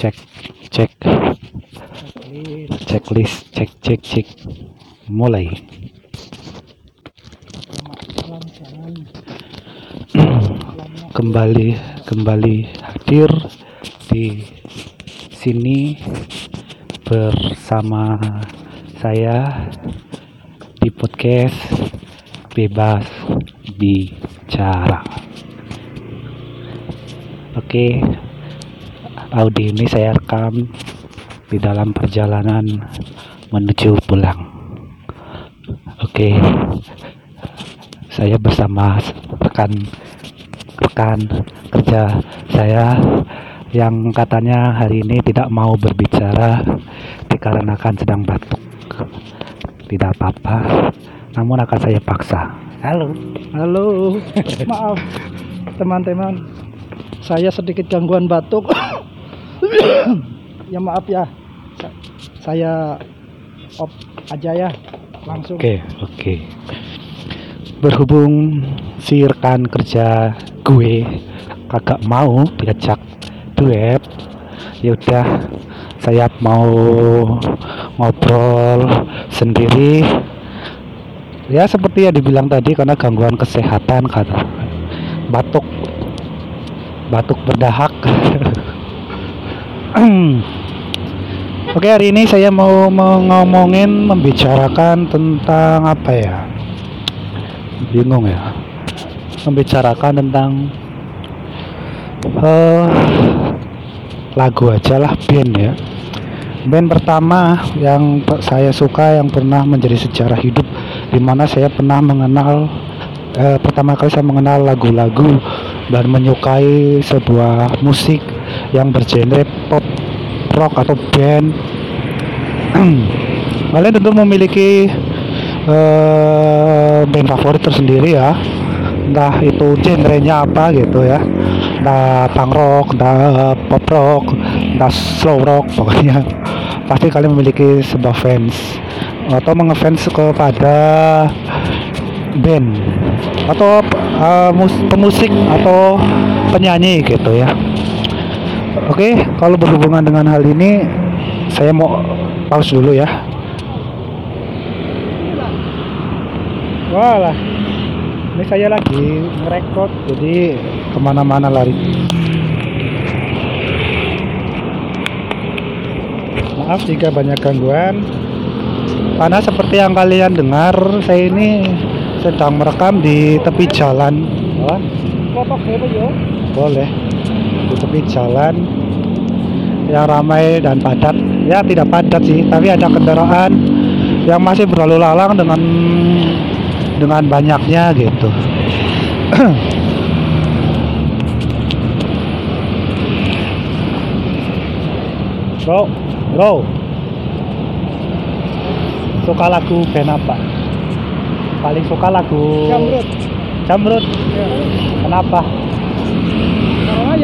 cek cek checklist cek cek cek. Mulai. Kembali kembali hadir di sini bersama saya di podcast bebas bicara. Oke audio ini saya rekam di dalam perjalanan menuju pulang. Oke. Saya bersama rekan rekan kerja saya yang katanya hari ini tidak mau berbicara dikarenakan sedang batuk. Tidak apa-apa namun akan saya paksa. Halo. Halo, maaf teman-teman, saya sedikit gangguan batuk. Ya maaf ya, Sa- saya off aja ya, langsung. Oke, oke. Berhubung si rekan kerja gue kagak mau diajak duet, ya udah saya mau ngobrol sendiri. Ya seperti yang dibilang tadi karena gangguan kesehatan kata batuk batuk berdahak. Oke hari ini saya mau mau ngomongin membicarakan tentang apa ya? Bingung ya. Membicarakan tentang eh lagu aja lah band ya. Band pertama yang saya suka yang pernah menjadi sejarah hidup di mana saya pernah mengenal eh, pertama kali saya mengenal lagu-lagu dan menyukai sebuah musik yang bergenre pop rock atau band. Kalian tentu memiliki eh, band favorit tersendiri ya. Entah itu genrenya apa gitu ya. Entah punk rock entah pop rock entah slow rock pokoknya. Pasti kalian memiliki sebuah fans. Atau mengefans kepada band. Atau mus- pemusik atau penyanyi gitu ya Oke, kalau berhubungan dengan hal ini, saya mau pause dulu ya. Walah, ini saya lagi ngerekod, jadi ke mana-mana lari. Maaf jika banyak gangguan, karena seperti yang kalian dengar, saya ini sedang merekam di tepi jalan. Yo? boleh di tepi jalan yang ramai dan padat. Ya tidak padat sih tapi ada kendaraan yang masih berlalu lalang dengan dengan banyaknya gitu. Bro bro. Suka lagu band apa? Paling suka lagu Jamrut. Jamrut. Ya. kenapa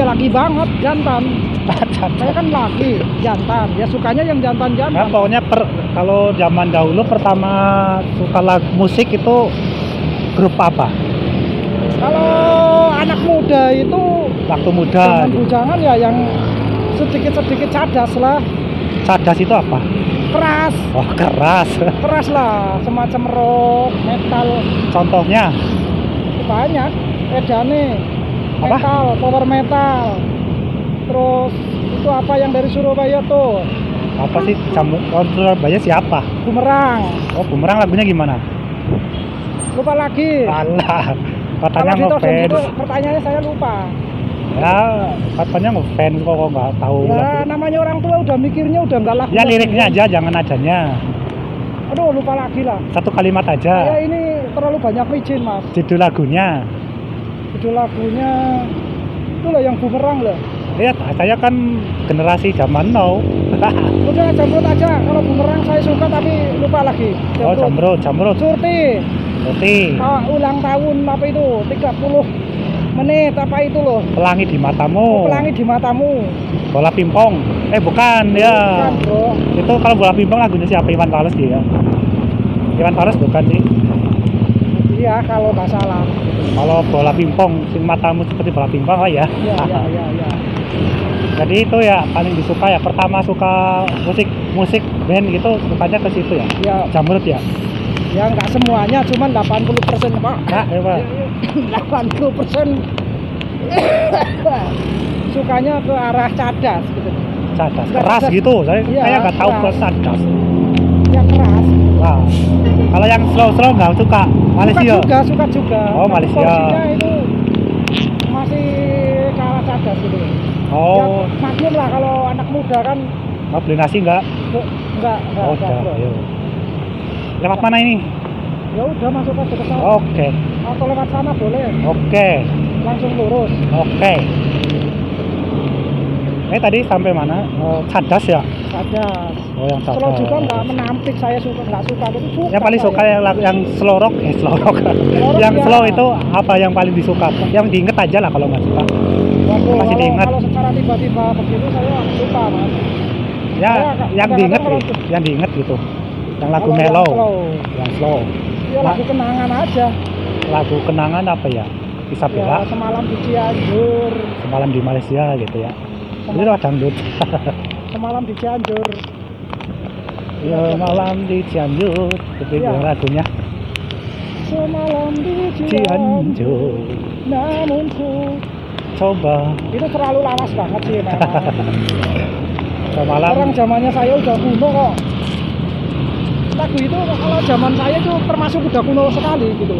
laki banget, jantan. Saya kan laki, jantan. Ya sukanya yang Nah, jantan-jantan. pokoknya per, kalau zaman dahulu pertama suka lagu musik itu grup apa? Kalau anak muda itu Waktu muda. zaman bujangan ya yang sedikit-sedikit cadas lah, Cadas itu apa? keras, Oh keras. keras lah, semacam rock, metal, Contohnya banyak edane Apa? metal power metal terus itu apa yang dari Surabaya tuh apa sih? Jamu oh, Surabaya siapa? bumerang Oh bumerang lagunya gimana? lupa lagi Alah, katanya ditodong ngefans. gitu pertanyaannya saya lupa Ya katanya ngefans kok kok nggak tahu. ya lagu. namanya orang tua udah mikirnya udah enggak lah Ya liriknya aja, jangan adanya. aduh lupa lagi lah Satu kalimat aja. ini terlalu banyak izin mas Judul lagunya. Judul lagunya itu loh yang bumerang loh Ya, saya kan generasi zaman now. udah jamrut aja kalau bumerang saya suka tapi lupa lagi oh, jamrut, jamrut. surti Oke. Ah, ulang tahun apa itu 30 menit apa itu loh Pelangi di matamu. pelangi di matamu Bola pimpong. Eh bukan ya. Bukan, bro Itu kalau bola pimpong lagunya siapa Iwan Fals dia? Iwan Fals bukan sih. Iya kalau nggak salah Kalau bola pimpong, sing matamu seperti bola pimpong oh ya. iya iya iya iya Jadi itu ya paling disuka ya. Pertama suka musik musik band gitu sukanya ke situ ya. Ya, Jamrut ya. ya nggak semuanya, cuman 80% Pak. Nah, ya, Pak. 80% sukanya ke arah cadas gitu. Cadas. Keras cadas. gitu. Saya Iya, kayak nggak tahu keras. kalau cadas. Yang keras. Nah, kalau yang slow-slow nggak suka. Malaysia. Suka juga, suka juga. Oh, Tapi Malaysia. Porsinya itu masih ke arah cadas gitu. Ya, Oh, maklum lah kalau anak muda kan mau beli nasi nggak? Enggak, enggak, Oh, enggak, udah. Ayo. Lewat mana ini? Ya udah masuk aja ke sana. Oke, Atau lewat sana boleh, oke, langsung lurus. oke. Eh tadi sampai mana? Oh, cadas ya? Cadas. Oh yang. Kalau juga enggak menampik saya suka enggak suka itu suka. Yang paling suka saya. yang, yang slow rock, eh slow rock. rock yang ya. slow itu apa yang paling disuka? Yang diinget aja lah kalau nggak suka. Waduh, masih kalau, diingat. Kalau secara tiba-tiba begitu saya suka mas. Ya, Saya yang diinget, kalau- nih, yang diinget gitu. Yang lagu Kalau yang mellow, slow, yang slow. Ya lagu kenangan aja. Lagu kenangan apa ya? Bisa Ya semalam di Cianjur, semalam di Malaysia gitu ya. Itu semalam, ada dangdut. semalam di Cianjur. Ya malam di Cianjur, itu Iya. lagunya Semalam di Cianjur, Cianjur. namun ku Coba itu terlalu lawas banget sih memang. semalam Orang zamannya saya udah kuno kok. Lagu itu kalau zaman saya itu termasuk udah kuno sekali gitu.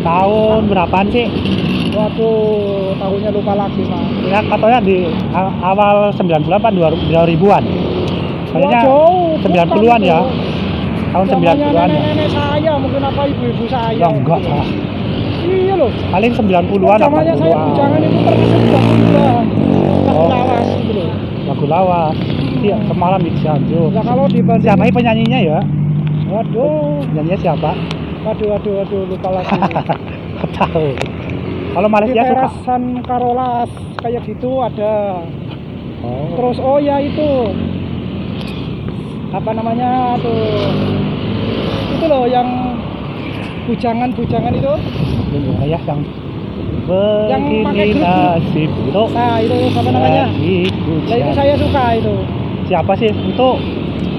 tahun berapaan sih? Waduh, tahunnya lupa lagi mas. Ya katanya di awal 90-an apa 2000-an. Wah, jauh, 90-an ya. Tahun. Zamannya 90-an ya. Nenek-nenek saya mungkin apa ibu-ibu saya. Ya enggak lah. Iya loh. Paling 90-an Zamannya saya 80-an. bujangan itu termasuk udah kuno. Lagu Oh. lawas gitu loh. Lagu lawas. Iya, semalam di Cianjur. Ya kalau dibanding Siapa ini penyanyinya ya? Waduh, Penyanyinya siapa? waduh, waduh, waduh, lupa lagi. Tahu. Kalau Di Malaysia suka. terasan Karolas kayak gitu ada. Oh. Terus oh ya itu apa namanya tuh itu loh yang bujangan-bujangan itu. Ya yang Yang pakai nasib itu. Nah itu apa namanya? Nah itu saya suka itu. siapa sih itu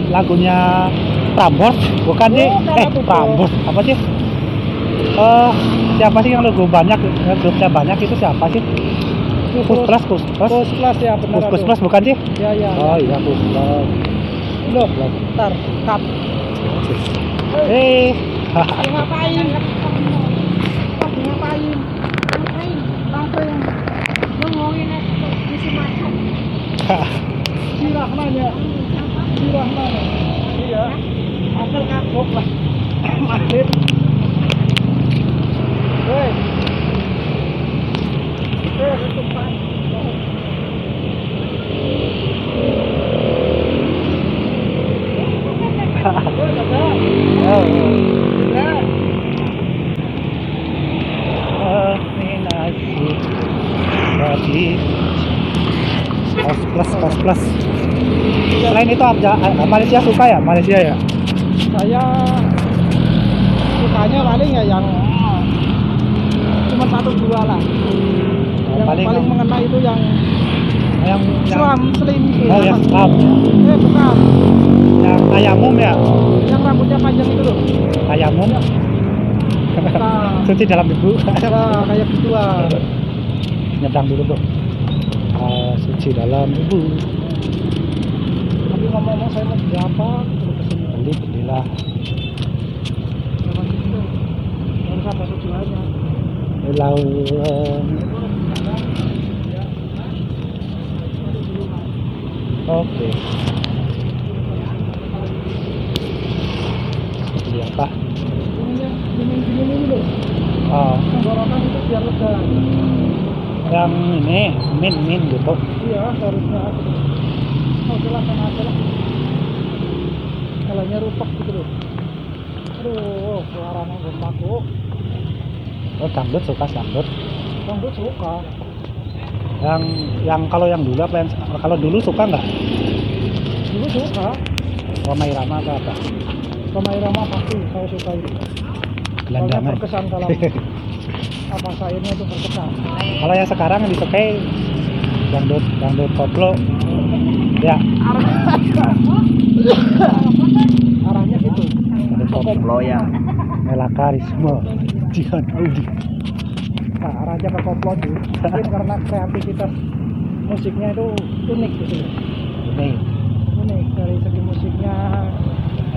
lagunya Prambors bukan sih Bukan eh. Prambors apa sih eh siapa sih yang lagu banyak grupnya banyak itu siapa sih Kus Plus Kus Plus Kus plus ya benar. Tuh. Plus bukan sih Ya ya. oh iya Kus Plus Loh, ntar cut. eh Lagi ngapain? Ngapain? Ngapain? Ngapain? Ngomongin isi macam. Si Rahman ya. Si Rahman. Iya. Apel kapok lah. Masjid. Woi. Eh, ketupat. Woi, Dada. oh Dada. begini nasib jadi Kus Plus Kus Plus selain itu apa Malaysia suka ya? Malaysia ya? Saya sukanya paling ya yang cuma satu dua lah. Yang paling paling, mengena itu yang yang yang selam selim oh yang Islam eh bukan. Yang ayamum ya? Yang rambutnya panjang itu loh. Ayamum nah, suci dalam ibu. Nah kayak gituan. Nyebrang dulu bro. Ah, suci dalam ibu ngomong-ngomong saya mau beli apa? Terus ke sini. Beli belilah. Lalu oke. Beli apa? Oh yang ini min min gitu. Iya harusnya oke lah sana aja lah kalanya rupak gitu loh. Aduh suaranya belum baku oh dangdut suka dangdut. Rambut suka. Yang yang kalau yang dulu apa yang kalau dulu suka nggak? Dulu suka. Roma Irama atau apa? Sama Irama pasti saya suka itu. Soalnya gelandangan berkesan kalau apa sairnya itu berkesan. Kalau yang sekarang yang disukai dangdut dangdut koplo ya. Arahnya gitu. Dangdut koplo ya. Melakarisme Jihan Audi nah arahnya ke koplo tuh mungkin karena kreativitas musiknya itu unik gitu loh. ini unik dari segi musiknya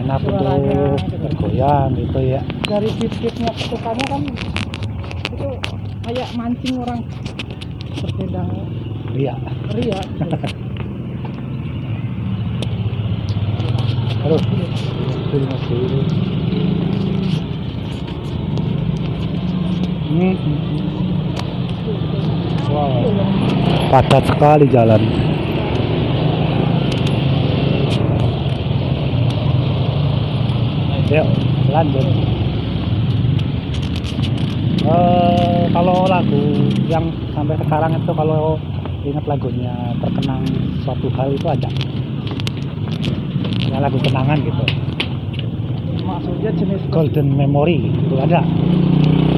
enak untuk gitu. bergoyang gitu ya. Dari beat-beatnya ketukannya kan itu kayak mancing orang. Berdendang iya ria. gitu. aduh mobil masih Hmm. Wow, padat sekali jalan. Yuk, lanjut. Eh, kalau lagu yang sampai sekarang itu kalau ingat lagunya terkenang suatu hal itu ada. Ya, lagu kenangan gitu. maksudnya jenis Golden Memory itu ada.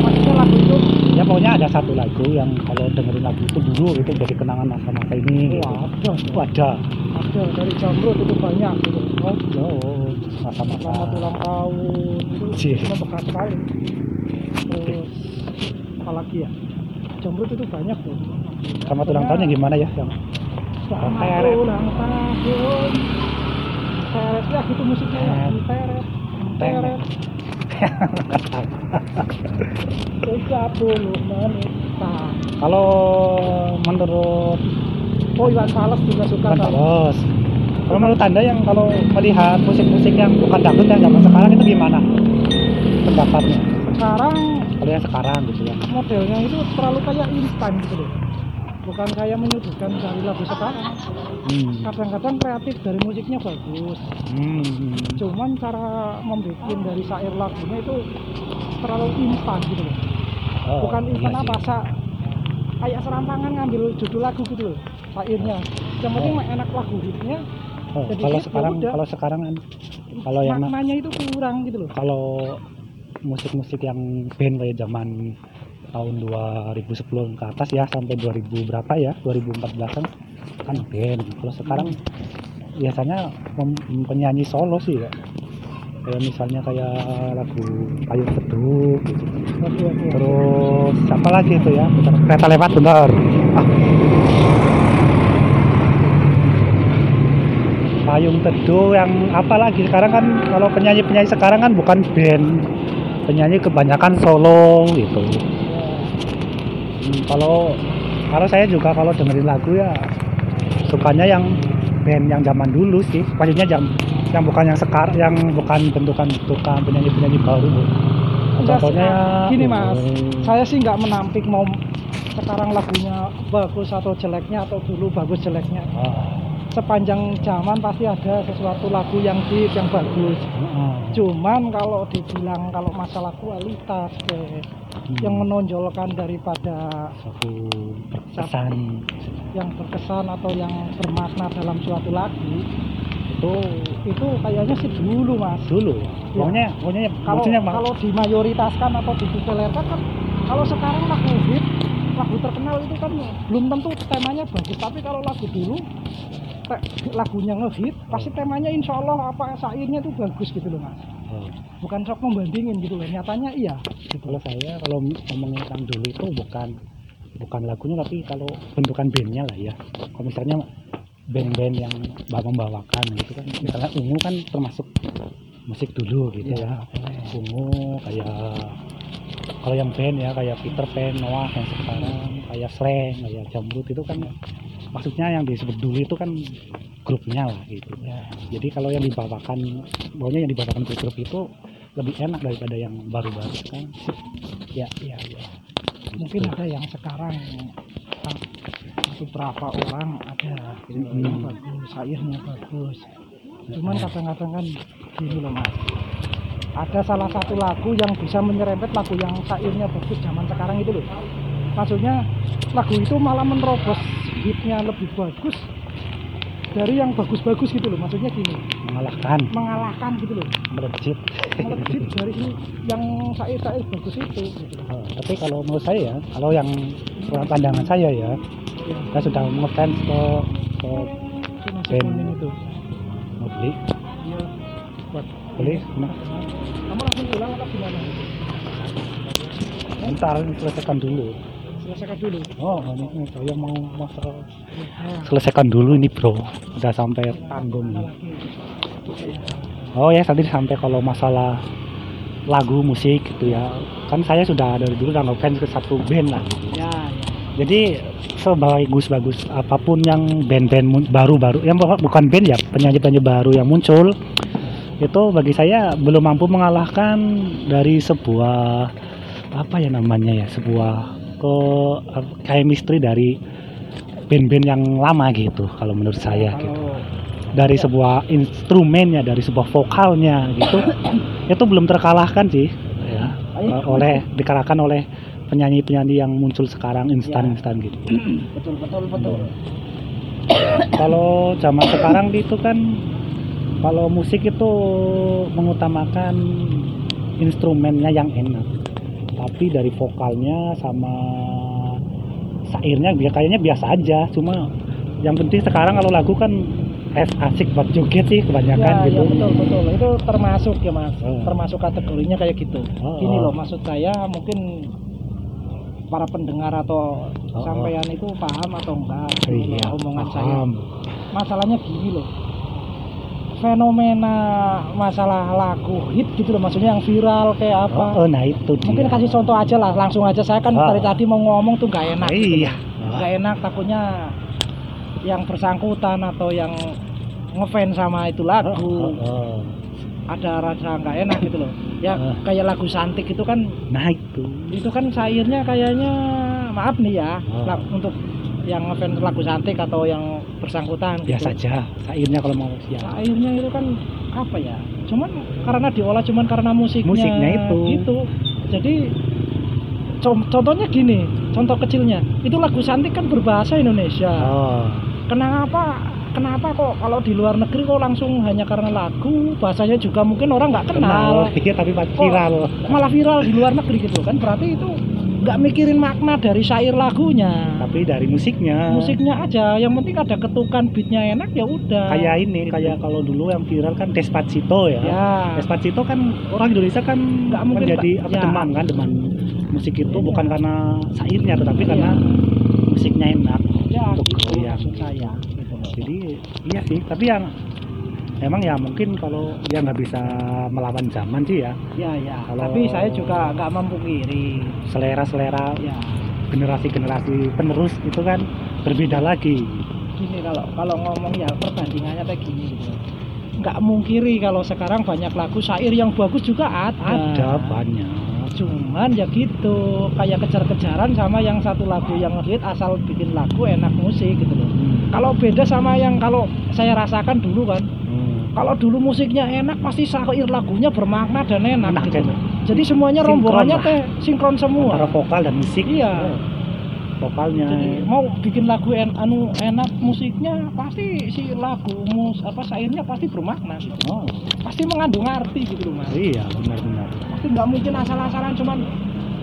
maksudnya lagu itu Ya pokoknya ada satu lagu yang kalau dengerin lagu itu dulu itu jadi kenangan masa-masa ini. Gitu. wah ada Itu ada. ada dari Jamrut itu banyak gitu oh, masa-masa. selamat ulang tahun itu Cih. itu bekas sekali terus apalagi ya Jamrut itu banyak tuh Selamat ulang tahunnya gimana ya? Yang selamat Teret. ulang tahun teret ya gitu musiknya ya. Teret teret tiga puluh menit Nah, kalau menurut oh Iwan Fals juga suka kalau Palos. Kalau menurut Anda yang kalau melihat musik-musik yang bukan dangdut yang zaman sekarang itu gimana? Pendapatnya? sekarang Kalau yang sekarang gitu ya. modelnya itu terlalu kayak instan gitu loh bukan kayak menyuguhkan dari lagu sekarang Hmm. kadang-kadang kreatif dari musiknya bagus Hmm. cuman cara membuat dari syair lagunya itu terlalu instan gitu loh Oh, bukan instan iya apa sih. sa kayak serampangan ngambil judul lagu gitu loh syairnya yang penting Oh. enak lagu hitnya Oh, jadi kalau hit, ya sekarang udah. kalau sekarang kan kalau yang maknanya itu kurang gitu loh kalau musik-musik yang band kayak zaman tahun 2010 ke atas ya sampai 2000 berapa ya 2014 kan band. Kalau sekarang biasanya penyanyi solo sih ya. Kayak misalnya kayak lagu payung teduh gitu. Terus apa lagi itu ya? Bentar, kereta lewat bener ah. payung teduh yang apa lagi? Sekarang kan kalau penyanyi penyanyi sekarang kan bukan band. Penyanyi kebanyakan solo gitu Hmm, kalau kalau saya juga kalau dengerin lagu ya sukanya yang band yang zaman dulu sih. Maksudnya yang yang bukan yang sekarang yang bukan bentukan-bentukan penyanyi-penyanyi baru. Contohnya gini mas. Oh, saya sih nggak menampik mau sekarang lagunya bagus atau jeleknya atau dulu bagus jeleknya. Ah, sepanjang zaman pasti ada sesuatu lagu yang hit yang bagus. Ah, cuman kalau dibilang kalau masalah kualitas eh, hmm, yang menonjolkan daripada satu pesan yang berkesan atau yang bermakna dalam suatu lagu itu itu kayaknya sih dulu mas. Dulu? Ya. pokoknya pokoknya kalau kalau dimayoritaskan atau dipopulerkan kan kalau sekarang lagu hit lagu terkenal itu kan belum tentu temanya bagus. Tapi kalau lagu dulu lagunya ngehit pasti temanya insya Allah apa syairnya itu bagus gitu loh mas bukan sok membandingin gitu loh nyatanya iya. Kalau saya kalau ngomongin tentang dulu itu bukan bukan lagunya tapi kalau bentukan bandnya lah ya. Kalau misalnya band-band yang bawa membawakan gitu kan misalnya ungu kan termasuk musik dulu gitu ya. Ungu kayak kalau yang band ya kayak Peter Pan Noah yang sekarang kayak Slang kayak Jamrut itu kan maksudnya yang disebut dulu itu kan grupnya lah gitu ya. Jadi kalau yang dibawakan pokoknya yang dibawakan grup-grup itu lebih enak daripada yang baru-baru kan. Ya iya iya mungkin ada yang sekarang ah, beberapa orang ada gitu loh, yang Hmm. bagus syairnya bagus. Cuman kadang-kadang kan gini loh mas. Ada salah satu lagu yang bisa menyerempet lagu yang syairnya bagus zaman sekarang itu loh. Maksudnya lagu itu malah menerobos hitnya lebih bagus dari yang bagus-bagus gitu loh maksudnya gini mengalahkan mengalahkan gitu loh melejit melejit dari yang syair-syair bagus itu gitu. Oh, tapi kalau menurut saya ya kalau yang menurut pandangan saya ya Ya. Saya sudah ngefans ke ke kuning itu. mau beli Iya. Buat beli nah Kamu langsung pulang atau gimana? ntar selesaikan dulu Selesaikan dulu. oh ini saya mau Nah, selesaikan dulu ini bro udah sampai tanggung oh ya tadi sampai kalau masalah lagu musik gitu ya kan saya sudah dari dulu udah ngefans ke satu band lah. Ya, ya. jadi sebagus-bagus apa pun yang band-band baru-baru yang bukan band ya penyanyi-penyanyi baru yang muncul itu bagi saya belum mampu mengalahkan dari sebuah apa ya namanya ya sebuah ke chemistry dari band-band yang lama gitu kalau menurut saya gitu. Dari sebuah instrumennya dari sebuah vokalnya gitu. Itu belum terkalahkan sih ya. Ayo. oleh dikalahkan oleh penyanyi-penyanyi yang muncul sekarang instan-instan gitu. Betul betul betul. kalau zaman sekarang itu kan kalau musik itu mengutamakan instrumennya yang enak tapi dari vokalnya sama sairnya dia kayaknya biasa aja. Cuma yang penting sekarang kalau lagu kan es asik buat joget sih kebanyakan ya, gitu. ya betul betul. Itu termasuk ya mas. Oh. termasuk kategorinya kayak gitu. Oh, gini oh. loh maksud saya mungkin para pendengar atau Oh, sampean itu paham atau enggak iya omongan saya. paham. masalahnya gini loh fenomena masalah lagu hit gitu loh maksudnya yang viral kayak apa Oh, oh, nah itu dia. mungkin kasih contoh aja lah langsung aja saya kan Ah. dari tadi mau ngomong tuh gak enak gitu iya loh. gak enak takutnya yang bersangkutan atau yang ngefans sama itu Oh, lagu oh, oh. ada rasa nggak enak gitu loh ya Ah. kayak lagu santik itu kan nah itu itu kan syairnya kayaknya maaf nih ya lah, untuk yang ngefans lagu santik atau yang bersangkutan biasa gitu. aja sairnya kalau mau ya syairnya itu kan apa ya? Cuman karena diolah cuman karena musiknya Musiknya itu. gitu. Jadi contohnya gini contoh kecilnya. Itu lagu santik kan berbahasa Indonesia. Oh. Kenapa kenapa kok kalau di luar negeri kok langsung hanya karena lagu bahasanya juga mungkin orang nggak kenal? Iya tapi viral. malah viral di luar negeri gitu kan? Berarti itu nggak mikirin makna dari syair lagunya. Tapi dari musiknya. Musiknya aja yang penting ada ketukan beatnya enak ya udah. Kayak ini kayak kalau dulu yang viral kan Despacito ya. Ya. Despacito kan orang Indonesia kan Nggak mungkin, Pak. apa Ya. demam kan demam. Musik itu Iya. bukan karena sairnya tetapi Iya. karena musiknya enak ya Untuk gitu. maksud saya. Gitu jadi iya sih. Tapi yang emang ya mungkin kalau dia nggak bisa melawan zaman sih ya. Ya ya. Kalau- tapi saya juga nggak memungkiri selera-selera ya. generasi-generasi penerus itu kan berbeda lagi. Gini kalau kalau ngomong ya perbandingannya kayak gini gitu. Nggak mungkiri kalau sekarang banyak lagu syair yang bagus juga ada. Ada banyak. Cuman ya gitu kayak kejar-kejaran sama yang satu lagu yang hit asal bikin lagu enak musik gitu loh. Kalau beda sama yang kalau saya rasakan dulu kan Hmm. Kalau dulu musiknya enak pasti syair lagunya bermakna dan enak Enak, gitu. kan? jadi semuanya Sinkron rombongannya teh sinkron antara semua vokal dan musik. Iya. Vokalnya. Jadi mau bikin lagu en, anu enak musiknya pasti si lagu mus apa syairnya pasti bermakna. Gitu. oh. Pasti mengandung arti gitu loh mas. Iya benar-benar. Pasti nggak mungkin asal-asalan cuman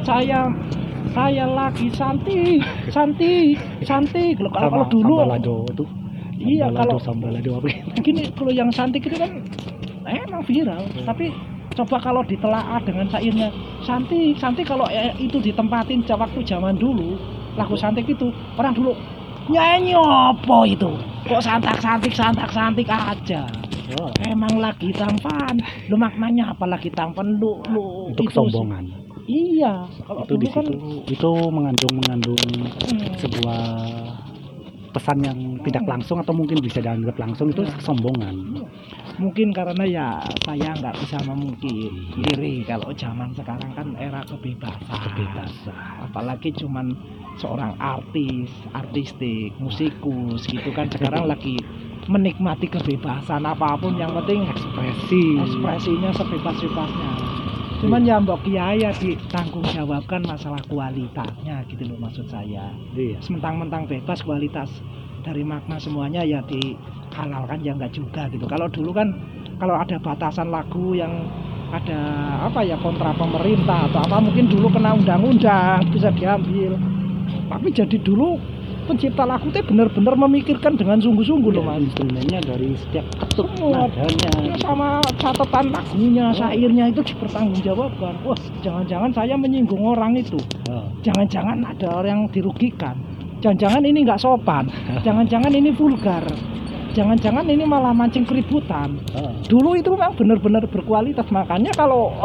saya saya lagi santi santi santi. Kalau dulu sambalado itu. Iya, kalau- sambalado apa? gitu gini kalau yang santik itu kan emang viral. Tapi coba kalau ditelaah dengan syairnya santik santik kalau eh, itu ditempatin waktu zaman dulu lagu santik itu orang dulu nyanyi apa itu? Kok santak santik santak santik aja? Oh, emang lagi tampan? Lu maknanya apa? Lagi tampan lu lu itu itu kesombongan. iya kalau itu di kan itu mengandung mengandung hmm, sebuah pesan yang tidak langsung atau mungkin bisa dianggap langsung itu kesombongan. Mungkin karena ya saya nggak bisa memungkiri kalau zaman sekarang kan era kebebasan. Kebebasan. Apalagi cuman seorang artis artistik musikus gitu kan sekarang lagi menikmati kebebasan apa pun yang penting ekspresi. Ekspresinya sebebas-bebasnya cuman ya mbok kiai ya ditanggung jawabkan masalah kualitasnya gitu loh maksud saya. Iya. Sementang-mentang bebas kualitas dari makna semuanya ya dihalalkan ya enggak juga gitu. Kalau dulu kan kalau ada batasan lagu yang ada apa ya kontra pemerintah atau apa mungkin dulu kena undang-undang bisa diambil. Tapi jadi dulu pencipta lagu teh bener-bener memikirkan dengan sungguh-sungguh loh mas instrumennya dari setiap ketuk nadanya Ya, sama catatan lagunya, syairnya itu dipertanggungjawabkan. Wah, jangan-jangan saya menyinggung orang itu. Oh. Jangan-jangan ada orang yang dirugikan. Jangan-jangan ini nggak sopan. Jangan-jangan ini vulgar. Jangan-jangan ini malah mancing keributan. Oh. Dulu itu memang benar-benar berkualitas. Makanya kalau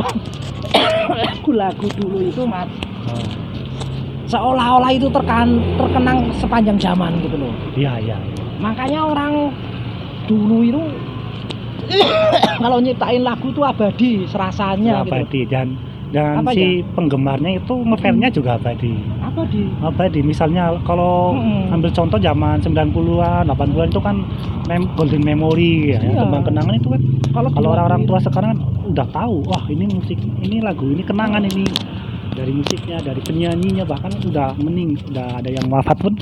lagu-lagu dulu itu mas, Oh. Seolah-olah itu terkan, terkenang sepanjang zaman gitu loh. Iya, iya. Makanya orang dulu itu kalau nyiptain lagu itu abadi serasanya gitu. abadi dan dan Apa si penggemarnya itu ngefansnya juga abadi. Abadi. Abadi misalnya kalau Mm-mm. ambil contoh zaman 90-an, 80-an itu kan mem- golden memory ya, Iya. tembang kenangan itu kan Kalau orang-orang tua sekarang kan udah tahu, wah ini musik, ini lagu, ini kenangan ini dari musiknya, dari penyanyinya bahkan udah mening, udah ada yang wafat pun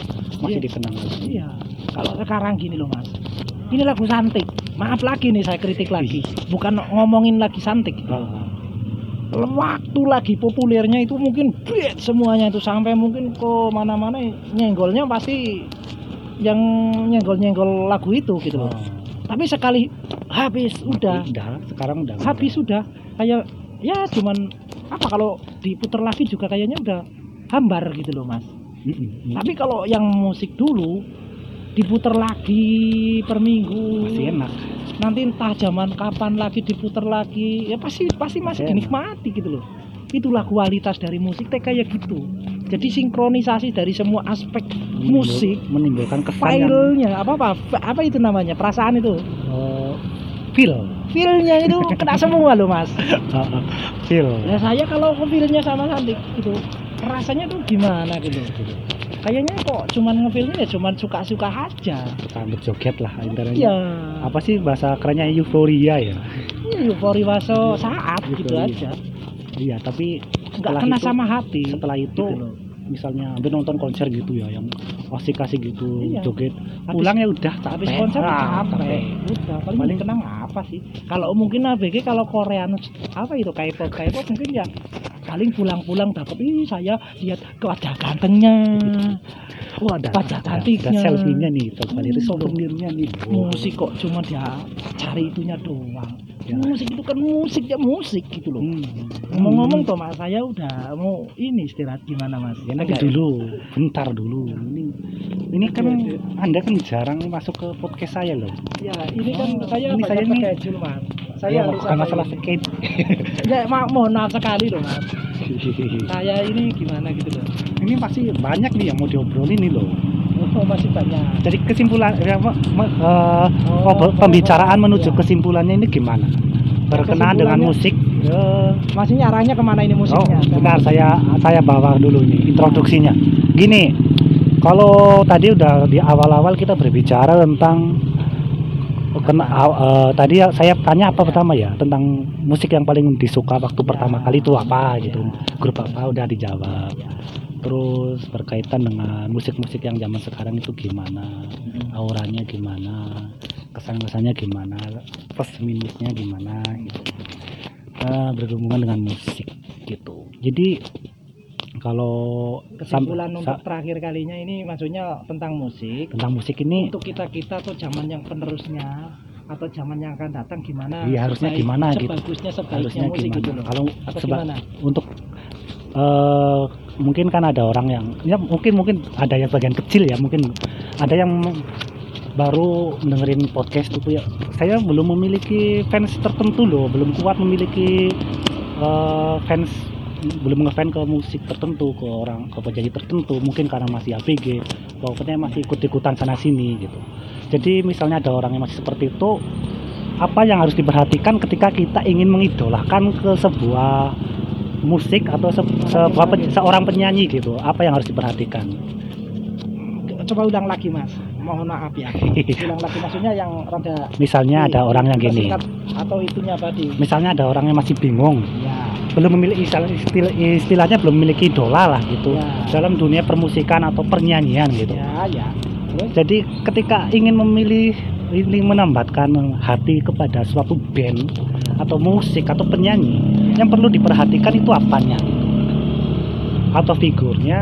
masih Iya. dikenang. Iya. Kalau sekarang gini loh mas, ini lagu santik. Maaf lagi nih saya kritik lagi. Bukan ngomongin lagi santik. Oh, Waktu lagi populernya itu mungkin beat semuanya itu sampai mungkin ke mana-mana nyenggolnya pasti yang nyenggol-nyenggol lagu itu gitu oh. loh. Tapi sekali habis udah Udah, sekarang udah. habis sudah kayak ya cuman apa kalau diputer lagi juga kayaknya udah hambar gitu loh mas. Mm-mm. Tapi kalau yang musik dulu diputer lagi per minggu. masih enak. Nanti entah zaman kapan lagi diputer lagi. Ya pasti pasti masih Masih dinikmati gitu loh. Itulah kualitas dari musik teh kayak gitu. Jadi sinkronisasi dari semua aspek Menimbul- musik, menimbulkan kesan yang filenya apa apa apa itu namanya perasaan itu eh, feel, feelnya itu kena semua loh mas feel. ya saya kalau feelnya sama Sandik gitu rasanya tuh gimana gitu kayaknya kok cuman ngefilnya ya cuman suka-suka aja Sambil joget lah intinya. iya Apa sih bahasa kerennya euforia ya? eufori waso saat gitu Euforia. aja Iya, tapi nggak kena itu- sama hati setelah itu gitu loh. Misalnya hampir nonton konser gitu ya yang asik-asik gitu Iya. joget Habis- pulang ya udah habis capek. konser Ah, capek udah paling, Paling- kenang apa sih kalau mungkin ABG kalau Korean apa itu K-pop K-pop mungkin ya paling pulang-pulang dapat ih saya lihat wajah gantengnya Wah, ada, Wajah cantiknya. ada selfie-nya nih, coba Hmm. souvenirnya nih. musik kok cuma dia cari itunya doang Ya. musik itu kan musik ya musik gitu loh Hmm. ngomong-ngomong toh mas saya udah mau ini istirahat gimana mas Ya, nanti Agak- dulu, bentar dulu. Ini, ini kan anda kan jarang masuk ke podcast saya loh. ya ini kan Oh, saya ini saya nih. mas saya ya, harus bukan masalah skate. ya ma mohon maaf sekali loh mas saya ini gimana gitu loh ini masih banyak nih yang mau diobrolin nih loh. oh masih banyak Jadi kesimpulan, ya, eh, Oh, oh, pembicaraan oh, menuju iya. kesimpulannya ini gimana? Berkenaan dengan musik. eh, masih arahnya ke mana ini Oh, musiknya benar saya saya bawa dulu nih introduksinya. Gini, kalau tadi udah di awal-awal kita berbicara tentang kena eh, tadi ya saya tanya apa pertama ya tentang musik yang paling disuka waktu pertama kali itu apa gitu. Grup apa udah dijawab. Terus berkaitan dengan musik-musik yang zaman sekarang itu gimana? Auranya gimana? Kesan-kesannya gimana? Plus minusnya gimana gitu. Eh, berhubungan dengan musik gitu. Jadi kalau kesimpulan untuk terakhir kalinya ini maksudnya tentang musik tentang musik ini untuk kita kita atau zaman yang penerusnya atau zaman yang akan datang gimana Iya, harusnya gimana gitu. sebaiknya harusnya musik gimana? gitu loh Kalau atau seba- gimana untuk eh mungkin kan ada orang yang ya mungkin mungkin ada yang bagian kecil ya mungkin ada yang baru dengerin podcast itu ya. Saya belum memiliki fans tertentu loh belum kuat memiliki eh, fans belum ngefans ke musik tertentu ke orang ke penyanyi tertentu. Mungkin karena masih ABG pokoknya masih ikut-ikutan sana sini gitu. Jadi misalnya ada orang yang masih seperti itu apa yang harus diperhatikan ketika kita ingin mengidolakan ke sebuah musik atau se- sebuah pen- seorang penyanyi gitu? Apa yang harus diperhatikan? Coba ulang lagi mas mohon maaf ya. Ulang lagi maksudnya yang rada misalnya ada Iya, orang yang gini. atau itunya tadi. Misalnya ada orang yang masih bingung. Ya belum memiliki istilah, istilah- istilahnya belum memiliki idola lah gitu. Ya. dalam dunia permusikan atau pernyanyian gitu. Ya ya terus? Jadi ketika ingin memilih ini menambatkan hati kepada suatu band atau musik atau penyanyi yang perlu diperhatikan itu apanya atau figurnya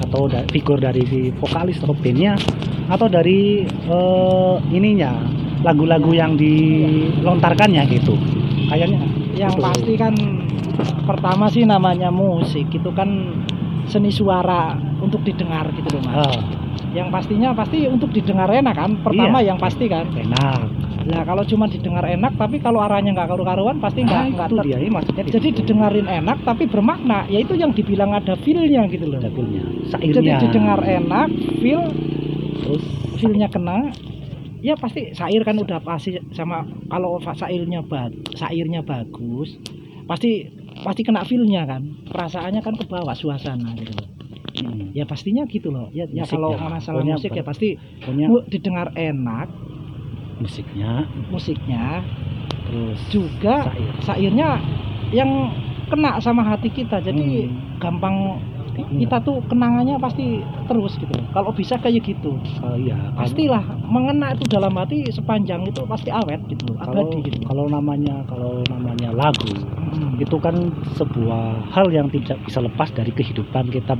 atau da- figur dari si vokalis atau bandnya atau dari eh, ininya lagu-lagu yang dilontarkannya gitu. Kayaknya yang gitu. pasti kan pertama sih namanya musik itu kan seni suara untuk didengar gitu loh mas. Yang pastinya pasti untuk didengar enak kan pertama Iya. yang pasti kan. Enak Nah kalau cuma didengar enak tapi kalau arahnya nggak karu-karuan pasti nggak nah, nggak ter- dia maksudnya di jadi didengarin enak tapi bermakna yaitu yang dibilang ada feel-nya gitu loh. Dapurnya, jadi sairnya. didengar enak feel terus? feel-nya kena ya pasti sair kan udah pasti sama kalau sairnya bag sairnya bagus pasti pasti kena feel-nya kan. Perasaannya kan ke bawah suasana gitu loh. Hmm, ya pastinya gitu loh. Ya, ya kalau ya. masalah Pokoknya musik apa? ya pasti didengar enak musiknya. Musiknya. Terus juga sair sairnya yang kena sama hati kita. Jadi Hmm. gampang kita tuh kenangannya pasti terus gitu kalau bisa kayak gitu. Oh, iya kan. pastilah mengena itu dalam hati sepanjang itu pasti awet gitu kalau abadi gitu kalau namanya kalau namanya lagu Hmm. itu kan sebuah hal yang tidak bisa lepas dari kehidupan kita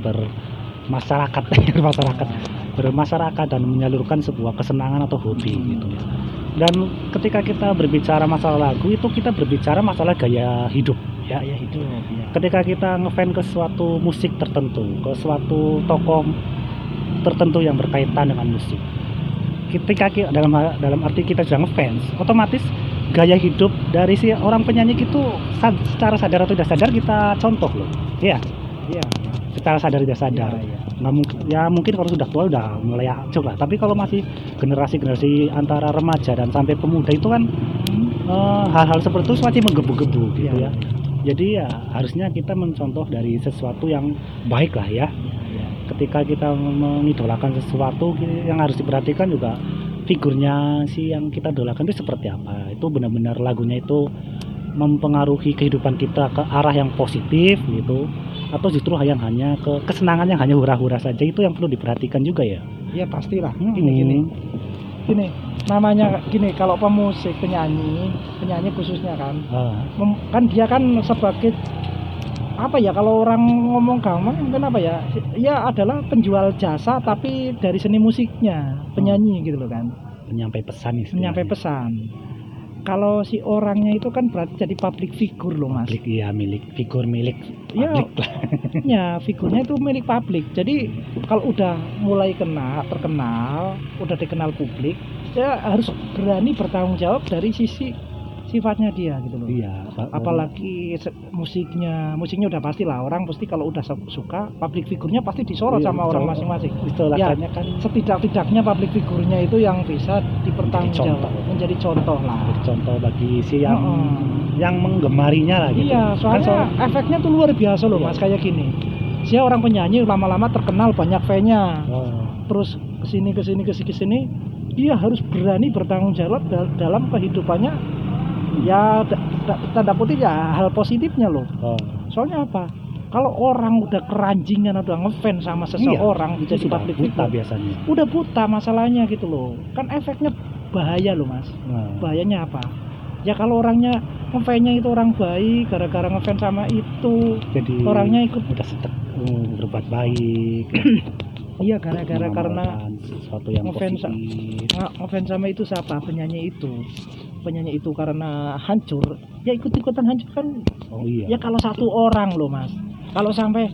bermasyarakat bermasyarakat bermasyarakat dan menyalurkan sebuah kesenangan atau hobi gitu ya. dan ketika kita berbicara masalah lagu itu kita berbicara masalah gaya hidup ya gaya hidup ya. ketika kita ngefans ke suatu musik tertentu ke suatu tokoh tertentu yang berkaitan dengan musik ketika ki- dalam dalam arti kita sudah ngefans otomatis gaya hidup dari si orang penyanyi itu secara sadar atau tidak sadar kita contoh loh iya Iya. secara sadar tidak sadar Iya, iya. nggak mungkin ya mungkin kalau sudah tua udah mulai acur lah tapi kalau masih generasi generasi antara remaja dan sampai pemuda itu kan Hmm. eh, hal-hal seperti itu masih menggebu-gebu gitu Iya. ya jadi ya harusnya kita mencontoh dari sesuatu yang baik lah ya Iya. ketika kita mengidolakan sesuatu yang harus diperhatikan juga figurnya si yang kita idolakan itu seperti apa itu benar-benar lagunya itu mempengaruhi kehidupan kita ke arah yang positif gitu atau justru yang hanya ke kesenangan yang hanya hura-hura saja itu yang perlu diperhatikan juga ya? Iya pastilah. Hmm. gini gini gini namanya gini kalau pemusik penyanyi penyanyi khususnya kan mem- kan dia kan sebagai apa ya kalau orang ngomong gampang mungkin apa ya ya adalah penjual jasa tapi dari seni musiknya penyanyi gitu loh kan. Penyampai pesan istilahnya. menyampai pesan. Kalau si orangnya itu kan berarti jadi public figure loh mas. Milik iya milik figur milik Lah. ya figurnya itu milik publik. Jadi kalau udah mulai kena terkenal udah dikenal publik ya harus berani bertanggung jawab dari sisi sifatnya dia gitu loh. Iya apalagi musiknya musiknya udah pasti lah orang pasti kalau udah su- suka public figurnya pasti disorot Iya, sama orang masing-masing. Itu Ya. kan setidak-tidaknya public figurnya itu yang bisa dipertanggungjawab menjadi contoh. lah. Contoh bagi si yang Heeh. yang menggemarinya lah gitu. Iya Kan soalnya soal- efeknya tuh luar biasa loh Iya. mas kayak gini. Dia orang penyanyi lama-lama terkenal banyak fan-nya oh, terus ke sini ke sini ke sini ke sini dia harus berani bertanggung jawab dal- dalam kehidupannya ya da- da- tanda kutip ya hal positifnya loh. Oh. soalnya apa? Kalau orang udah keranjingan udah ngefans sama seseorang itu jadi sudah public buta biasanya. udah buta masalahnya gitu loh. Kan efeknya bahaya loh mas. Nah, bahayanya apa? Ya kalau orangnya ngefansnya itu orang baik gara-gara ngefans sama itu jadi orangnya ikut udah setek uh, berbuat baik iya gara-gara karena sesuatu yang nge- ngefans sama itu siapa? Penyanyi itu. Penyanyi itu karena hancur. Ya ikut-ikutan hancur kan? Oh iya. Ya kalau satu orang loh mas. Kalau sampai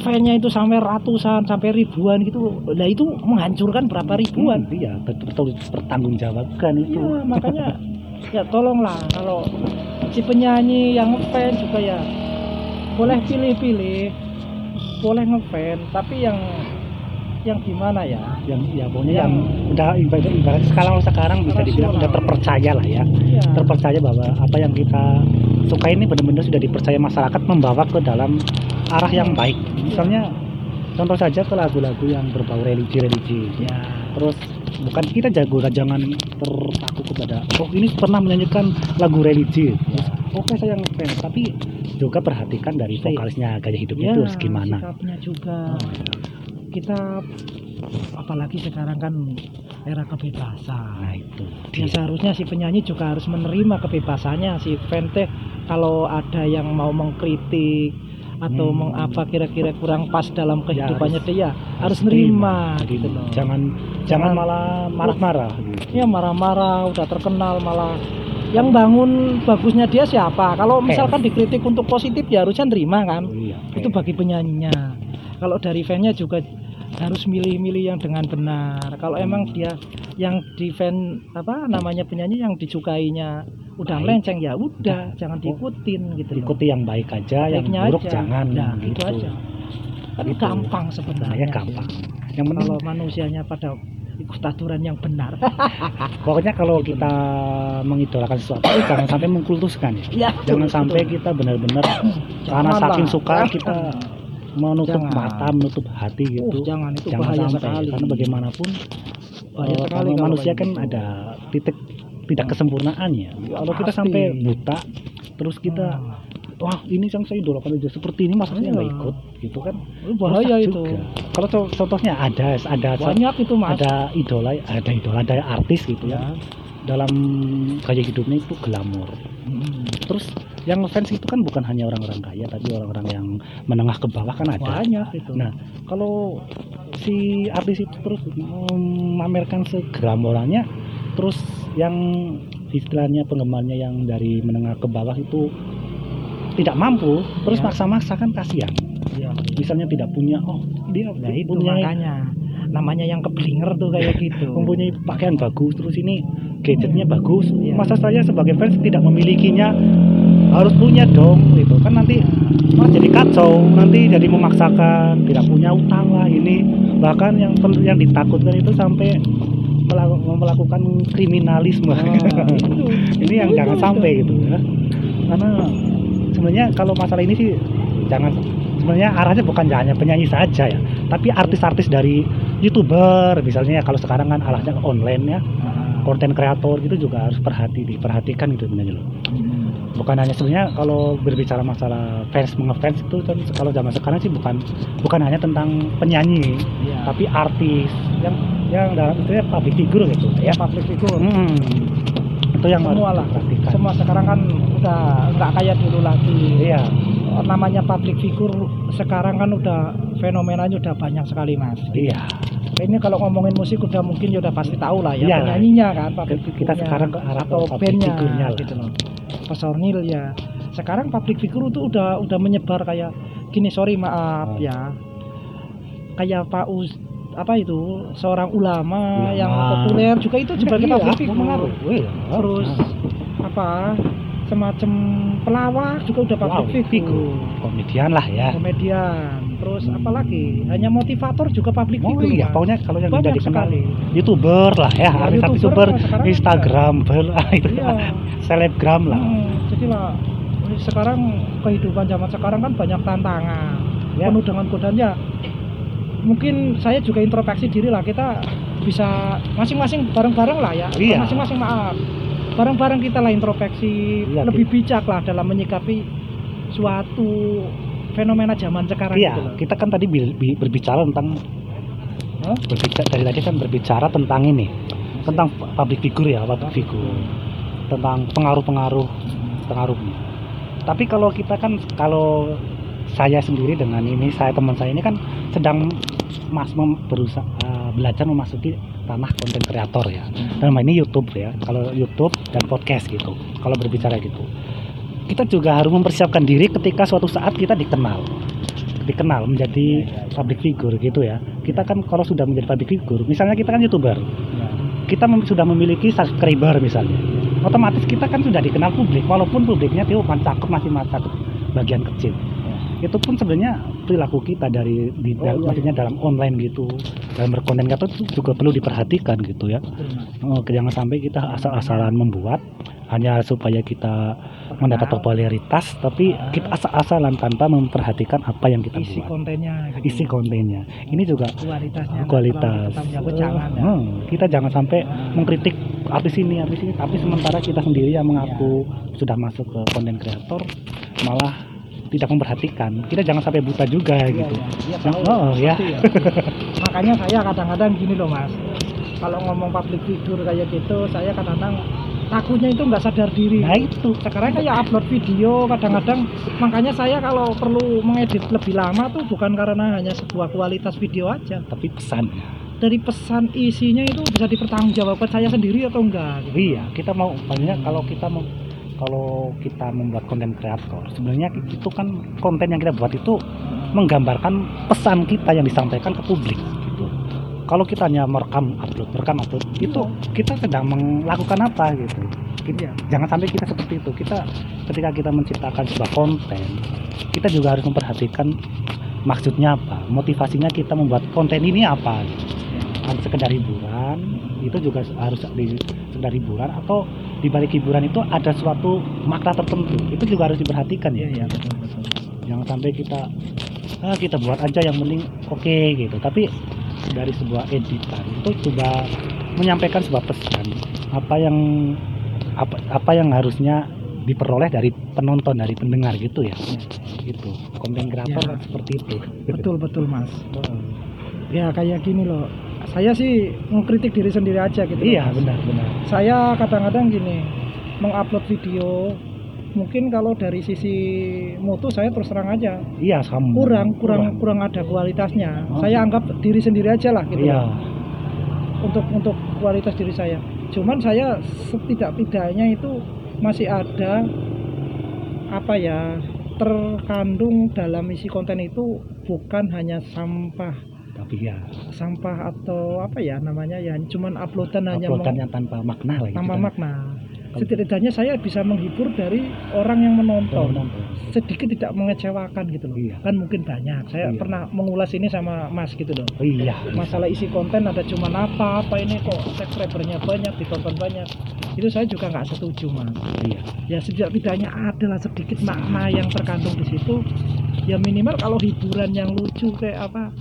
fansnya itu sampai ratusan sampai ribuan gitu lah itu menghancurkan berapa ribuan? Hmm, iya betul betul pertanggungjawabkan itu. Iya makanya ya tolonglah kalau si penyanyi yang ngefans juga ya boleh pilih-pilih boleh ngefans tapi yang yang gimana ya? Yang ya pokoknya Yang- yang udah ibarat ibarat sekarang sekarang bisa dibilang udah terpercaya lah ya. Iya. terpercaya bahwa apa yang kita suka ini benar-benar sudah dipercaya masyarakat membawa ke dalam arah yang baik. Misalnya contoh saja ke lagu-lagu yang berbau religi-religi ya terus bukan kita jago jangan terpaku kepada oh ini pernah menyanyikan lagu religi. Ya. oke saya ngefans tapi juga perhatikan dari Saya- vokalisnya gaya hidupnya ya itu harus gimana. sikapnya juga kita apalagi sekarang kan era kebebasan nah itu Ya seharusnya si penyanyi juga harus menerima kebebasannya si fan teh kalau ada yang mau mengkritik atau Hmm. mengapa kira-kira kurang pas dalam Ya, kehidupannya harus- dia harus nerima gitu loh. jangan jangan Jangan- malah marah-marah gitu. Ya marah-marah, udah terkenal malah yang bangun bagusnya dia siapa? Kalau misalkan dikritik untuk positif ya harusnya nerima kan. iya Itu bagi penyanyinya. Kalau dari fansnya juga harus milih-milih yang dengan benar. Kalau emang dia yang di fan apa namanya penyanyi yang disukainya udah Baik. melenceng ya udah jangan diikutin gitu. ikuti yang baik aja yang Baiknya buruk aja. jangan Nah, gitu, gitu aja. Kan Gitu. gampang sebenarnya. sebenarnya gampang yang penting Kalau manusianya pada ikut aturan yang benar. pokoknya kalau kita mengidolakan sesuatu jangan sampai mengkultuskan ya ya, jangan betul, sampai betul. kita benar-benar karena saking suka kita menutup Jangan. mata menutup hati Uh, gitu jangan itu jangan bahaya sampai sekali. karena bagaimanapun Bahaya eh, sekali kalau manusia kan gitu. ada titik tidak kesempurnaannya Ya, kalau kita sampai buta terus kita Hmm. wah ini yang saya idolakan aja seperti ini masa saya nggak Iya. ikut gitu kan Itu bahaya Rusak itu. juga. kalau co- contohnya ada ada Banyak itu mas. ada idola ada idola ada artis gitu ya dalam gaya hidupnya itu glamor Hmm. terus yang fans itu kan bukan hanya orang-orang kaya tapi orang-orang yang menengah ke bawah kan ada Banyak itu. Nah, kalau si artis itu terus memamerkan seglamorannya terus yang istilahnya penggemarnya yang dari menengah ke bawah itu tidak mampu terus Ya. maksa-maksa kan kasihan Iya. misalnya tidak punya oh dia Nah itu punya makanya namanya yang keblinger tuh kayak gitu. mempunyai pakaian bagus terus ini gadgetnya bagus Iya. masa saya sebagai fans tidak memilikinya harus punya dong gitu kan nanti malah jadi kacau nanti jadi memaksakan tidak punya utang lah ini bahkan yang yang ditakutkan itu sampai melaku- melakukan kriminalisme Ah, itu. ini yang Itu, jangan itu. sampai gitu ya karena sebenarnya kalau masalah ini sih jangan sebenarnya arahnya bukan hanya penyanyi saja ya tapi artis-artis dari youtuber misalnya kalau sekarang kan arahnya online ya Ah. konten kreator gitu juga harus perhati diperhatikan gitu sebenarnya loh Hmm. bukan hanya sebenarnya kalau berbicara masalah fans mengefans itu kan kalau zaman sekarang sih bukan bukan hanya tentang penyanyi Iya. tapi artis yang yang dalam itu ya public figure gitu ya public figure. Hmm. itu yang Semua lah. Semua sekarang kan udah nggak kayak dulu lagi. iya Namanya public figure sekarang kan udah fenomenanya udah banyak sekali mas. iya Ini kalau ngomongin musik udah mungkin ya udah pasti tahu lah ya Iya. penyanyinya kan public kita sekarang ke arah atau bandnya gitu loh. Personil ya. Sekarang public figure itu udah udah menyebar kayak gini sorry maaf Oh. ya. Kayak Pak Us apa itu seorang ulama, Ulama. yang populer juga itu sebagai Iya, public figure. Iya. Terus apa semacam pelawak juga udah public Wow, komedian lah ya Komedian. Terus apalagi? Hanya motivator juga public Oh figure. iya, Mas. pokoknya kalau yang udah dikenal sekali. youtuber lah ya, Ya, artis YouTuber Instagram, ah, itu Iya. selebgram lah. Hmm, jadi lah sekarang kehidupan zaman sekarang kan banyak tantangan Ya. penuh dengan godaan ya mungkin saya juga introspeksi diri lah kita bisa masing-masing bareng-bareng lah ya Iya. masing-masing maaf bareng-bareng kita lah introspeksi Iya, lebih bijak lah dalam menyikapi suatu fenomena zaman sekarang Iya, gitu loh. kita kan tadi berbicara tentang berbicara dari tadi kan berbicara tentang ini, tentang public figure ya, public figure, tentang pengaruh-pengaruh pengaruhnya. Tapi kalau kita kan kalau saya sendiri dengan ini saya teman saya ini kan sedang mas mem- berusaha eh, belajar memasuki tanah konten kreator ya. Dalam ini YouTube ya. Kalau YouTube dan podcast gitu. Kalau berbicara gitu. Kita juga harus mempersiapkan diri ketika suatu saat kita dikenal dikenal menjadi public figure gitu ya kita kan kalau sudah menjadi public figure misalnya kita kan youtuber kita mem- sudah memiliki subscriber misalnya otomatis kita kan sudah dikenal publik walaupun publiknya itu mencakup masih mencakup bagian kecil itu pun sebenarnya perilaku kita dari di, Oh, iya, maksudnya dalam online gitu dalam berkonten kata itu juga perlu diperhatikan gitu ya. Oh, jangan sampai kita asal-asalan membuat hanya supaya kita mendapat popularitas tapi Ah. kita asal-asalan tanpa memperhatikan apa yang kita isi buat. kontennya gitu. isi kontennya. Ini juga kualitasnya kualitas. kita jangan ya. Hmm, kita jangan sampai mengkritik artis ini artis ini. Tapi sementara kita sendiri yang mengaku sudah masuk ke konten kreator malah tidak memperhatikan kita jangan sampai buta juga Iya, gitu iya. Iya, Yang- tahu. oh ya ya. makanya saya kadang-kadang gini loh mas kalau ngomong public figure kayak gitu saya kadang-kadang takutnya itu nggak sadar diri nah itu sekarang kayak upload video kadang-kadang makanya saya kalau perlu mengedit lebih lama tuh bukan karena hanya sebuah kualitas video aja tapi pesan dari pesan isinya itu bisa dipertanggungjawabkan saya sendiri atau enggak gitu. iya kita mau banyak kalau kita mau kalau kita membuat konten kreator sebenarnya itu kan konten yang kita buat itu menggambarkan pesan kita yang disampaikan ke publik gitu. Kalau kita hanya merekam upload, merekam upload, itu kita sedang melakukan apa gitu. Kita- Jangan sampai kita seperti itu. Kita ketika kita menciptakan sebuah konten, kita juga harus memperhatikan maksudnya apa, motivasinya kita membuat konten ini apa. Gitu. Kan sekedar hiburan, itu juga harus di sekedar hiburan atau di balik hiburan itu ada suatu makna tertentu. Itu juga harus diperhatikan ya. Iya betul betul. Jangan sampai kita ah, kita buat aja yang penting oke gitu. Tapi dari sebuah editan itu coba menyampaikan sebuah pesan. Apa yang apa apa yang harusnya diperoleh dari penonton dari pendengar gitu ya. Gitu. Konten kreator Ya. seperti itu. Betul betul mas. Ya kayak gini loh saya sih mengkritik diri sendiri aja gitu. Iya Mas. benar benar. Saya kadang-kadang gini mengupload video mungkin kalau dari sisi mutu saya terus terang aja. Iya sama. Kurang. kurang kurang ada kualitasnya. Oh. saya anggap diri sendiri aja lah gitu. Iya. Untuk untuk kualitas diri saya. Cuman saya setidak-tidaknya itu masih ada apa ya terkandung dalam isi konten itu bukan hanya sampah tapi ya sampah atau apa ya namanya ya cuman uploadan hanya uploadan yang tanpa makna lah gitu tanpa kan. makna. Setidaknya saya bisa menghibur dari orang yang menonton. Penonton. sedikit tidak mengecewakan gitu loh. Iya. kan mungkin banyak. Saya Iya. pernah mengulas ini sama Mas gitu loh. Oh, iya. Masalah isi konten ada cuma apa apa ini kok subscribernya banyak ditonton banyak. Itu saya juga nggak setuju mas. Iya. Ya setidak-tidaknya adalah sedikit makna yang terkandung di situ. Ya minimal kalau hiburan yang lucu kayak apa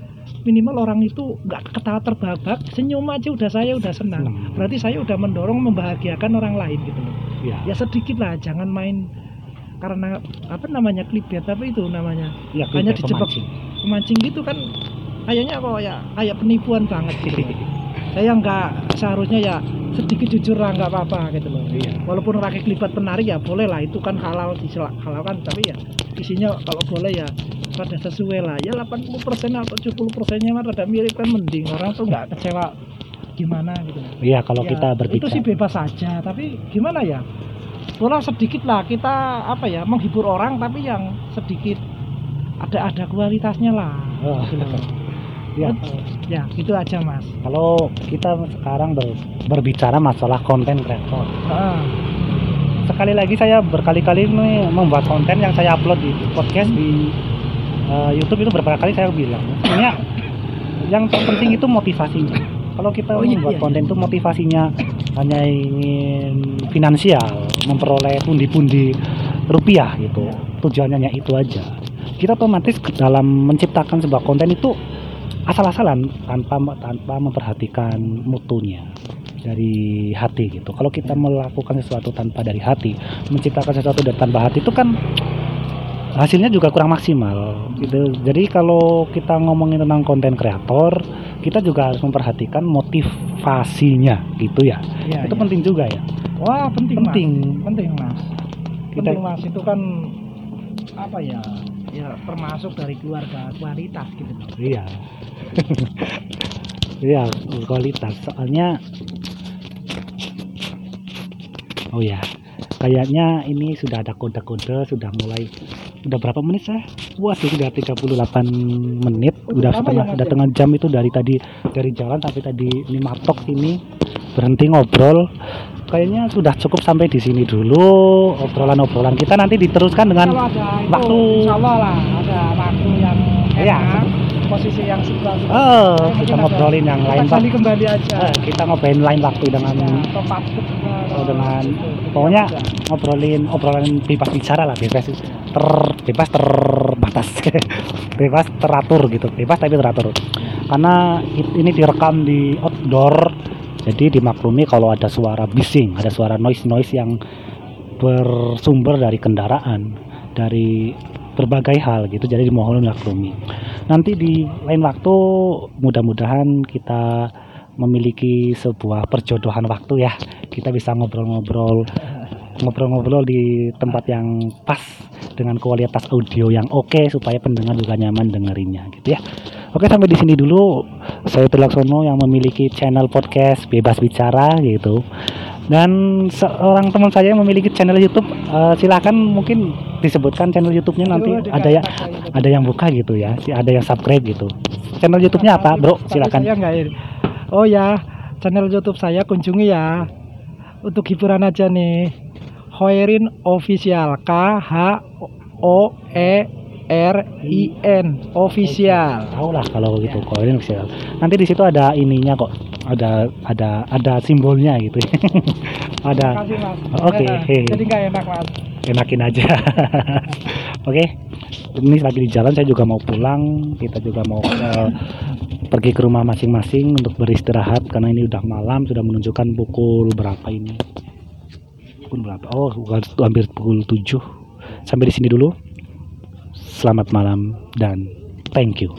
minimal orang itu nggak ketawa terbabak senyum aja udah saya udah senang. Senang. berarti saya udah mendorong membahagiakan orang lain gitu loh. Iya. Ya sedikit lah jangan main karena apa namanya clickbait apa itu namanya? Iya hanya dijebak pemancing. pemancing gitu kan kayaknya kok ya kayak penipuan banget gitu saya nggak seharusnya ya sedikit jujur lah nggak apa-apa gitu loh. Iya. Walaupun rakyat kelipat penarik ya boleh lah itu kan halal dihalalkan tapi ya isinya kalau boleh ya pada sesuai lah. Ya 80% atau 70 persennya mah rada mirip kan mending orang tuh nggak kecewa gimana gitu iya kalau Ya, kita itu berbicara sih bebas saja tapi gimana ya? Bola sedikit lah kita apa ya menghibur orang tapi yang sedikit ada ada kualitasnya lah. Oh, gitu loh. Ya ya gitu aja mas. Kalau kita sekarang ber- berbicara masalah konten kreator. Ah, sekali lagi saya berkali-kali membuat konten yang saya upload di podcast di eh, YouTube itu beberapa kali saya bilang. Sebenarnya yang terpenting itu motivasinya. Kalau kita Oh, iya, membuat iya. konten itu motivasinya hanya ingin finansial memperoleh pundi-pundi rupiah gitu. Tujuannya hanya itu aja. Kita otomatis dalam menciptakan sebuah konten itu asal-asalan tanpa tanpa memperhatikan mutunya dari hati gitu. Kalau kita melakukan sesuatu tanpa dari hati, menciptakan sesuatu dari tanpa hati itu kan hasilnya juga kurang maksimal gitu. Jadi kalau kita ngomongin tentang konten kreator, kita juga harus memperhatikan motivasinya gitu ya. ya, itu ya. penting juga ya. wah penting Penting. mas. penting mas Kita penting mas itu kan apa ya ya termasuk dari keluarga kualitas gitu loh. Iya. Iya, kualitas. Soalnya Oh ya, kayaknya ini sudah ada kode-kode, sudah mulai udah berapa menit saya? Waduh, sudah 38 menit, Oh, udah lama setengah ya, udah ya? tengah jam itu dari tadi dari jalan sampai tadi ini matok sini berhenti ngobrol. Kayaknya sudah cukup sampai di sini dulu obrolan-obrolan kita. Nanti diteruskan dengan kalau ada itu waktu- insya Allah lah ada waktu yang Iya. enak posisi yang sebelah. Oh, Mungkin kita ada- ngobrolin yang lain, kita kembali aja. Eh, kita ngobrolin lain waktu dengan ya, atau patut juga Oh, dengan pokoknya Bisa. ngobrolin obrolan bebas bicara lah bebas ter bebas terbatas. Bebas teratur gitu bebas tapi teratur. Karena ini direkam di outdoor jadi dimaklumi kalau ada suara bising ada suara noise noise yang bersumber dari kendaraan dari berbagai hal gitu. Jadi dimohon dimaklumi. Nanti di lain waktu mudah-mudahan kita memiliki sebuah perjodohan waktu ya. Kita bisa ngobrol-ngobrol ngobrol-ngobrol di tempat yang pas dengan kualitas audio yang oke supaya pendengar juga nyaman dengerinnya gitu ya. Oke sampai di sini dulu. Saya Tulaksono yang memiliki channel podcast bebas bicara gitu. Dan seorang teman saya yang memiliki channel YouTube, eh, silakan mungkin disebutkan channel YouTube-nya nanti Aduh, ada ya ada yang buka gitu ya, si- ada yang subscribe gitu. Channel YouTube-nya apa, Bro? Silakan. Oh ya, channel YouTube saya kunjungi ya. Untuk hiburan aja nih. Hoerin Official K H O E R I N Official. Tahu lah kalau gitu, ini official. Nanti di situ ada ininya kok, ada ada ada simbolnya gitu. ada. Oke. Enak. Jadi nggak enak mas. enakin aja. Oke. Ini lagi di jalan saya juga mau pulang, kita juga mau eh, pergi ke rumah masing-masing untuk beristirahat karena ini udah malam, sudah menunjukkan pukul berapa ini? Pukul berapa? Oh, hampir pukul 7. Sampai di sini dulu. Selamat malam dan thank you.